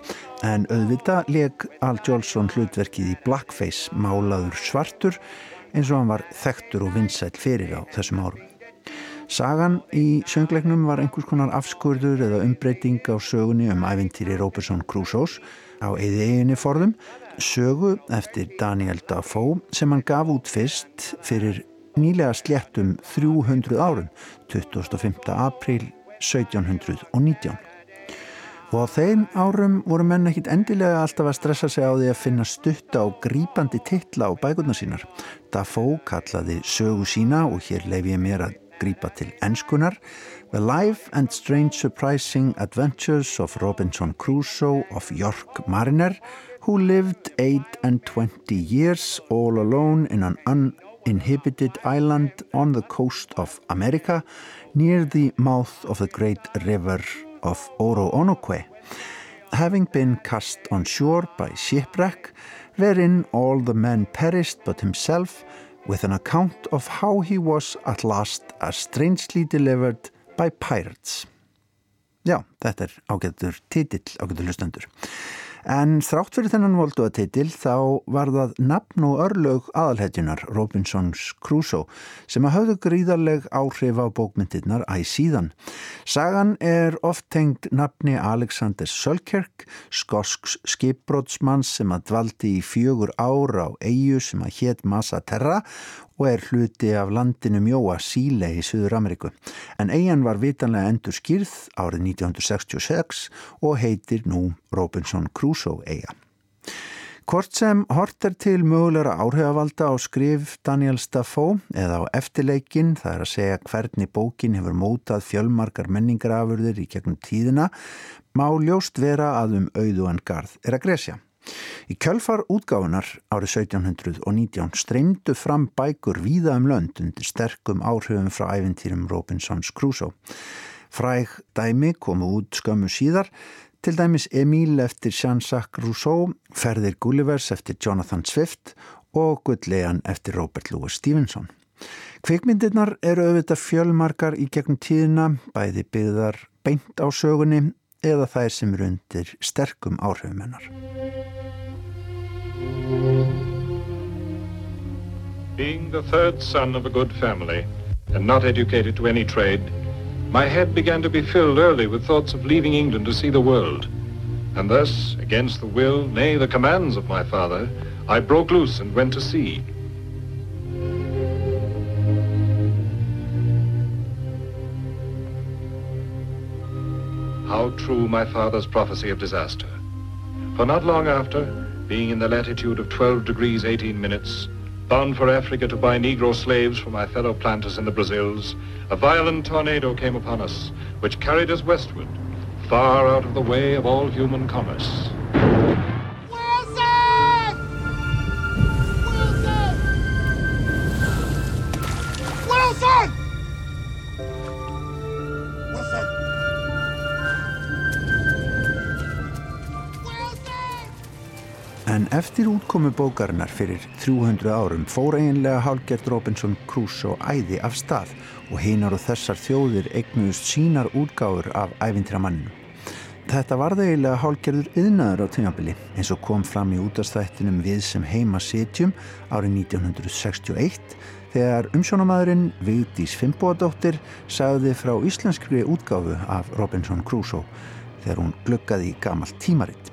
En auðvita leg Al Jolson hlutverkið í blackface málaður svartur eins og hann var þektur og vinsæl fyrir á þessum árum. Sagan í söngleiknum var einhvers konar afskurður eða umbreyting á sögunni um ævintýri Robinson Crusoes á eðiðinni forðum sögu eftir Daniel Dafoe sem hann gaf út fyrst fyrir nýlega sléttum 300 árum 25. april 1719 og á þeim árum voru menn ekkit endilega alltaf að stressa sig á því að finna stutta og grípandi titla á bækurna sínar. Dafoe kallaði sögu sína og hér leif ég mér að grípa til ennskunar The Life and Strange Surprising Adventures of Robinson Crusoe of York Mariner who lived eight and twenty years all alone in an uninhibited island on the coast of America near the mouth of the great river of Oro-Onoque, having been cast on shore by shipwreck, wherein all the men perished but himself, with an account of how he was at last as strangely delivered by pirates. Já, þetta er ágættur titill, ágættur hlustendur. En þrátt fyrir þennan volduatitil þá var það nafn og örlög aðalhetjunar Robinsons Crusoe sem að hafðu gríðarleg áhrif á bókmyndirnar æg síðan. Sagan er oft tengd nafni Alexander Sölkerk, skosks skipbrótsmanns sem að dvaldi í fjögur ára á eigu sem að hétt Massa Terra og er hluti af landinu Mjóa Síle í Suður Ameríku. En eigin var vitanlega endur skýrð árið 1966 og heitir nú Robinson Crusoe eiga. Hvort sem hort er til mögulegra áhrifavalda á skrif Daniel Staffo eða á eftirleikin, það er að segja hvernig bókin hefur mótað fjölmarkar menningarafurðir í gegnum tíðina, má ljóst vera að um auðu en garð er að gresja. Í kjölfar útgáfunar árið 1719 streymdu fram bækur víða um lönd undir sterkum áhrifum frá æfintýrum Robinsons Crusoe. Fræg dæmi komu út skömmu síðar, til dæmis Emil eftir Jean-Jacques Rousseau, Ferðir Gullivers eftir Jonathan Swift og Gulllegan eftir Robert Louis Stevenson. Kvikmyndirnar eru auðvitað fjölmarkar í gegnum tíðina, bæði byggðar beint á sögunni eða þær sem eru undir sterkum áhrifum hennar. Being the third son of a good family and not educated to any trade, my head began to be filled early with thoughts of leaving England to see the world. And thus, against the will, nay, the commands of my father, I broke loose and went to sea. How true my father's prophecy of disaster. For not long after, being in the latitude of 12 degrees 18 minutes, bound for Africa to buy Negro slaves for my fellow planters in the Brazils, a violent tornado came upon us, which carried us westward, far out of the way of all human commerce. En eftir útkomu bókarinnar fyrir 300 árum fór eiginlega Hálgert Robinson Crusoe æði af stað og hinar og þessar þjóðir eignuðust sínar útgáður af ævintramanninu. Þetta var það eiginlega hálgerður yðnaður á tímabili eins og kom fram í útastættinum við sem heima sitjum árið 1961 þegar umsjónamaðurinn Vigdís Fimboadóttir sagði frá íslenskri útgáfu af Robinson Crusoe þegar hún gluggaði í gamalt tímaritt.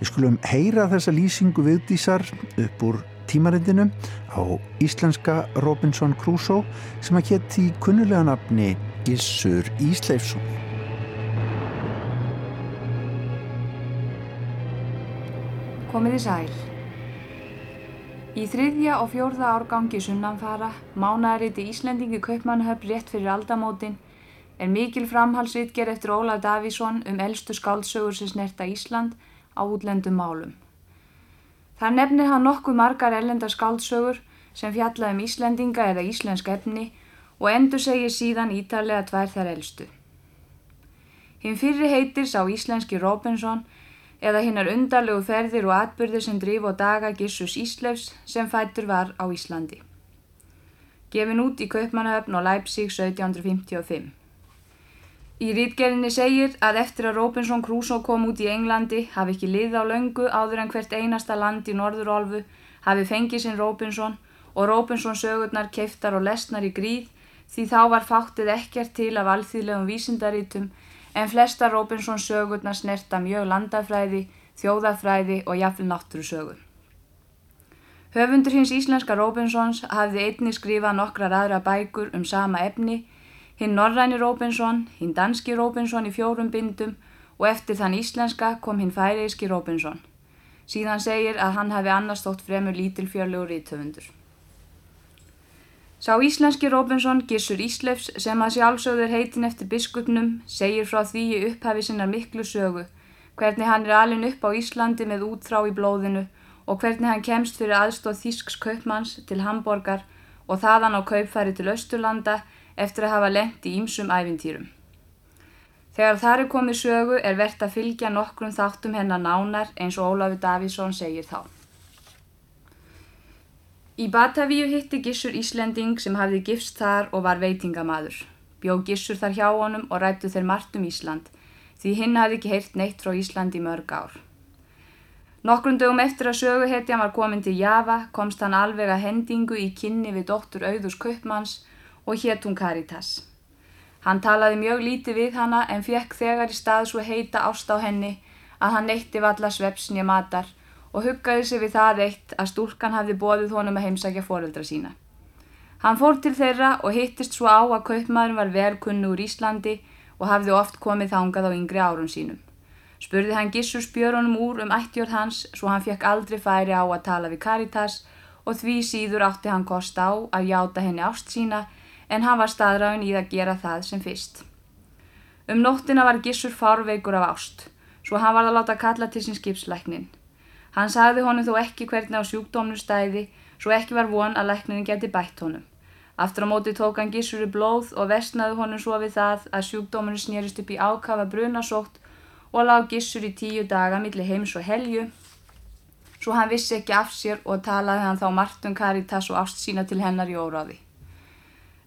Við skulum heyra þessa lýsingu viðdísar upp úr tímarindinu á íslenska Robinson Crusoe sem að geti kunnulega nafni Gissur Ísleifsson. Komið í sæl. Í þriðja og fjórða árgangi sunnanfara, mánaðariti Íslendingi Kaupmannahöfn rétt fyrir aldamótin, er mikil framhalsritger eftir Ólaf Davísson um eldstu skáldsögur sem snerta Ísland á útlendum málum. Þar nefnir hann nokkuð margar ellendar skáldsögur sem fjalla um Íslendinga eða íslensk efni og endur segir síðan ítarlega tvær þær eldstu. Hinn fyrri heitir sá íslenski Robinson eða hinnar undarlegu ferðir og atbyrðir sem drif og daga Gissus Íslefs sem fættur var á Íslandi. Gefin út í Kaupmannahöfn og Leipzig 1755. Í rítgerðinni segir að eftir að Robinson Crusoe kom út í Englandi hafi ekki lið á löngu áður en hvert einasta land í Norðurálfu hafi fengið sinn Robinson og Robinson sögurnar keiftar og lesnar í gríð því þá var fáttið ekkert til af alþýðlegum vísindarítum en flesta Robinson sögurnar snerta mjög landafræði, þjóðafræði og jafnvel náttúrusögu. Höfundur hins íslenska Robinsons hafði einni skrifað nokkrar aðra bækur um sama efni Hinn norræni Róbensson, hinn danski Róbensson í fjórum bindum og eftir þann íslenska kom hinn færiðski Róbensson. Síðan segir að hann hafi annars þótt fremur lítilfjörlegur ítöfundur. Sá íslenski Róbensson gissur Íslefs sem að sjálfsögður heitin eftir biskupnum segir frá því í upphafi sinnar miklu sögu hvernig hann er alin upp á Íslandi með útþrá í blóðinu og hvernig hann kemst fyrir aðstóð Þísks kaupmanns til Hamborgar og þaðan á kaupfæri til Östurlanda eftir að hafa lengt í ýmsum æfintýrum. Þegar þar er komið sögu er verðt að fylgja nokkrum þáttum hennar nánar eins og Ólafur Davíðsson segir þá. Í Batavíu hitti Gissur Íslending sem hafði gifst þar og var veitingamadur. Bjó Gissur þar hjá honum og rættu þeir margt um Ísland því hinn hafði ekki heyrt neitt frá Ísland í mörg ár. Nokkrum dögum eftir að söguhetjan var komin til Java komst hann alveg að hendingu í kynni við dóttur Auðurs Kaupmanns og hétt hún Caritas. Hann talaði mjög lítið við hana en fekk þegar í stað svo heita ást á henni að hann neytti valla svepsnja matar og huggaði sig við það eitt að stúlkan hafði bóðið honum að heimsækja foreldra sína. Hann fór til þeirra og hittist svo á að kaupmaðurinn var verkunnu úr Íslandi og hafði oft komið þangað á yngri árum sínum. Spurði hann Gissur spjörunum úr um ættjórn hans svo hann fekk aldrei færi á að tala við Caritas og því síður átti hann kost á að játa henni ást sína en hann var staðræðin í að gera það sem fyrst. Um nóttina var Gissur fárveikur af ást, svo hann var að láta kalla til sín skipslæknin. Hann sagði honum þó ekki hvernig á sjúkdómnu stæði, svo ekki var von að læknin geti bætt honum. Aftur á móti tók hann Gissur í blóð og vestnaði honum svo við það að sjúkdóminu snýrist upp í ákafa brunasótt og lág Gissur í tíu daga millir heims og helju, svo hann vissi ekki af sér og talaði hann þá Martun Karitas og ást sína til hennar í óráði.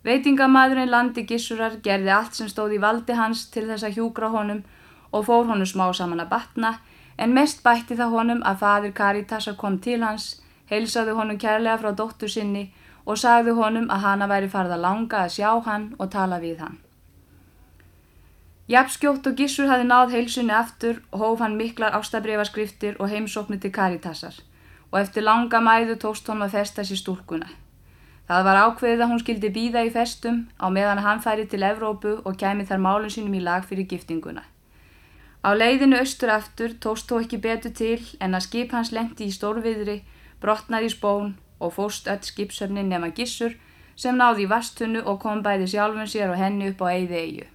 Veitingamadurinn landi gissurar gerði allt sem stóð í valdi hans til þess að hjúgra honum og fór honum smá saman að batna en mest bætti það honum að fadir Karitasar kom til hans, heilsaði honum kærlega frá dóttur sinni og sagði honum að hana væri farða langa að sjá hann og tala við hann. Japskjótt og gissur hafi náð heilsunni aftur og hóf hann miklar ástabreyfarskriftir og heimsóknu til Karitasar og eftir langa mæðu tóst honum að festa sér stúlkuna. Það var ákveðið að hún skildi býða í festum á meðan hann færi til Evrópu og kæmi þar málun sínum í lag fyrir giftinguna. Á leiðinu austur aftur tóst þó ekki betur til en að skip hans lendi í stórviðri, brotnar í spón og fóst öll skipsöfnin nema gissur sem náði í vastunnu og kom bæði sjálfun sér og henni upp á eigði eigu.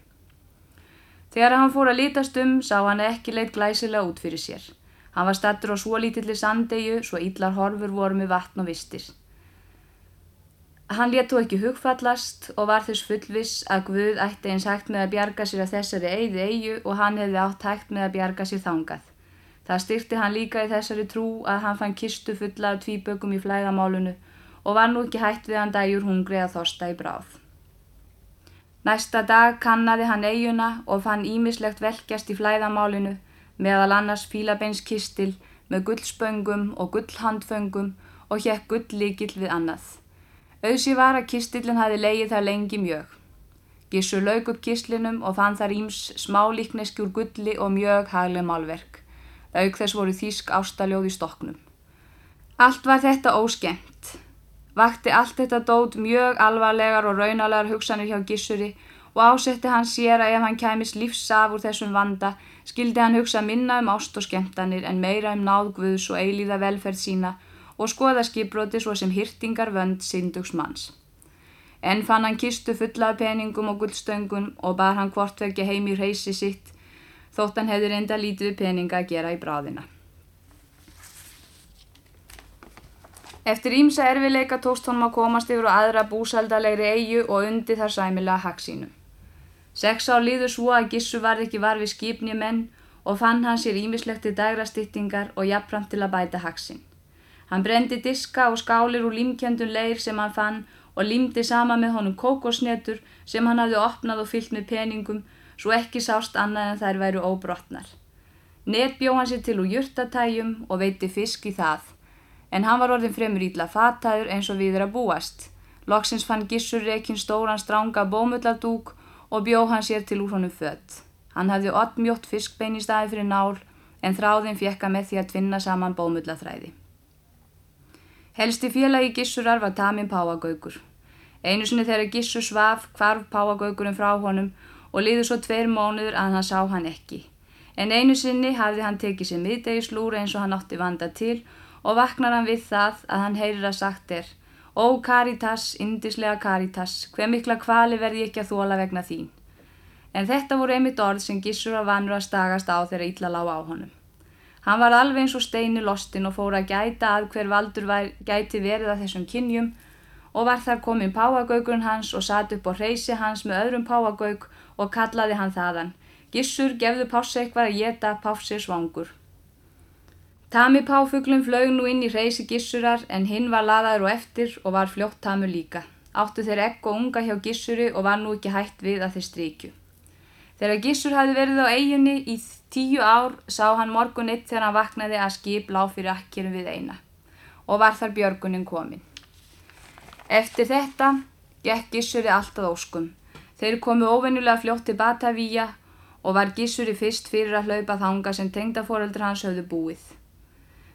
Þegar hann fór að lítast um sá hann ekki leitt glæsilega út fyrir sér. Hann var stattur á svo lítilli sandegu svo yllar horfur voru með vatn og vistir. Hann þó ekki hugfallast og var þess fullviss að Guð ætti eins hægt með að bjarga sér af þessari eigði eigu og hann hefði átt hægt með að bjarga sér þangað. Það styrti hann líka í þessari trú að hann fann kistu fulla af tvíbökum í flæðamálunu og var nú ekki hægt við hann dagjur hungri að þorsta í bráð. Næsta dag kannaði hann eiguna og fann ímislegt velkjast í flæðamálinu meðal annars fílabeinskistil með gullspöngum og gullhandföngum og hjekk gulllíkil við annað. Auðsi var að kistillin hafi leið þar lengi mjög. Gissur lauk upp kistlinum og fann þar íms smálíkneski úr gulli og mjög hagleg málverk. Auk þess voru þýsk ástaljóð í stoknum. Allt var þetta óskemmt. Vakti allt þetta dót mjög alvarlegar og raunalegar hugsanir hjá Gissuri og ásetti hann sér að ef hann kæmis lífsaf úr þessum vanda skildi hann hugsa minna um ást og skemmtanir en meira um náðgvöðs og eilíða velferð sína og skoða skipbroti svo sem hyrtingar vönd syndugs manns. En fann hann kistu fulla af peningum og gullstöngum og bar hann hvort vekja heim í reysi sitt þótt hann hefði reynda lítið peninga að gera í bráðina. Eftir ímsa erfileika tókst honum að komast yfir á aðra búsaldalegri eigu og undi þar sæmilega haksínum. Sex á líður svo að Gissu varð ekki var við skipni menn og fann hann sér ímislekti dagrastýttingar og jafnframt til að bæta haksinn. Hann brendi diska og skálir úr límkjöndun leir sem hann fann og límdi sama með honum kókosnetur sem hann hafði opnað og fyllt með peningum svo ekki sást annað en þær væru óbrotnar. Net bjó hann sér til úr jurtatæjum og veiti fisk í það, en hann var orðin fremur ítla fattaður eins og við að búast. Loksins fann Gissur rekin stóran stránga bómulladúk og bjó hann sér til úr honum fött. Hann hafði oddmjótt fiskbein í staði fyrir nál, en þráðin fjekka með því að tvinna saman bómullathræði. Helsti félagi Gissurar var Tamin Páagaugur. Einu sinni þegar Gissur svaf hvarf Páagaugurinn frá honum og liður svo tveir mónuður að hann sá hann ekki. En einu sinni hafði hann tekið sér miðdegislúra eins og hann átti vanda til og vaknar hann við það að hann heyrir að sagt er Ó Karitas, indislega Karitas, hver mikla kvali verði ekki að þóla vegna þín. En þetta voru einmitt orð sem Gissur var vanur að stagast á þegar ítla lág á honum. Hann var alveg eins og steinu lostin og fór að gæta að hver valdur var, gæti verið að þessum kynjum og var þar komin páagaugurinn hans og satt upp á reysi hans með öðrum páagaug og kallaði hann þaðan. Gissur gefðu pássi eitthvað að geta pássi svangur. Tami páfuglum flög nú inn í reysi gissurar en hinn var laðaður og eftir og var fljótt tamur líka. Áttu þeir ekk og unga hjá gissuri og var nú ekki hægt við að þeir strykju. Þegar gissur hafi verið á eiginni í tíu ár sá hann morgun eitt þegar hann vaknaði að skip lág fyrir akkirum við eina og var þar björgunin komin. Eftir þetta gekk gissuri alltaf óskum. Þeir komu óvennulega fljótt til Batavíja og var Gissuri fyrst fyrir að hlaupa þanga sem tengdaforeldur hans höfðu búið.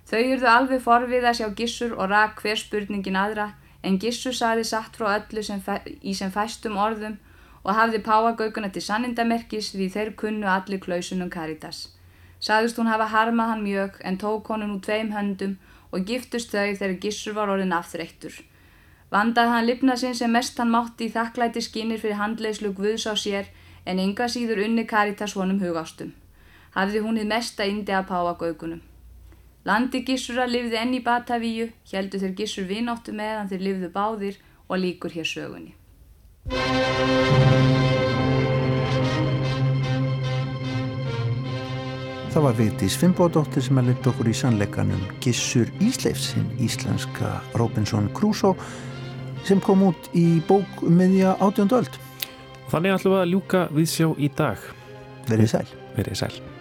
Þau yrðu alveg forvið að sjá Gissur og rak hver spurningin aðra en Gissur saði satt frá öllu sem í sem fæstum orðum og hafði páagaukuna til sannindamerkis því þeir kunnu allir klausunum Karitas. Saðist hún hafa harmað hann mjög en tók honum úr tveim höndum og giftust þau þegar Gissur var orðin afþreyttur. Vandaði hann lifna sinn sem mest hann mátti í þakklæti skínir fyrir handleislu Guðs á sér en enga síður unni Karitas honum hugástum. Hafði hún þið mesta indi að páa gaugunum. Landi Gissura lifði enn í Batavíu, heldur þeir Gissur vináttu meðan þeir lifðu báðir og líkur hér sögunni. Það var Vigdís Fimboðdóttir sem að leta okkur í sannleikanum Gissur Ísleifsinn, íslenska Robinson Crusoe sem kom út í bók um meðja átjöndu öld. Þannig ætlum við að ljúka við sjá í dag. Verið sæl. Verið sæl.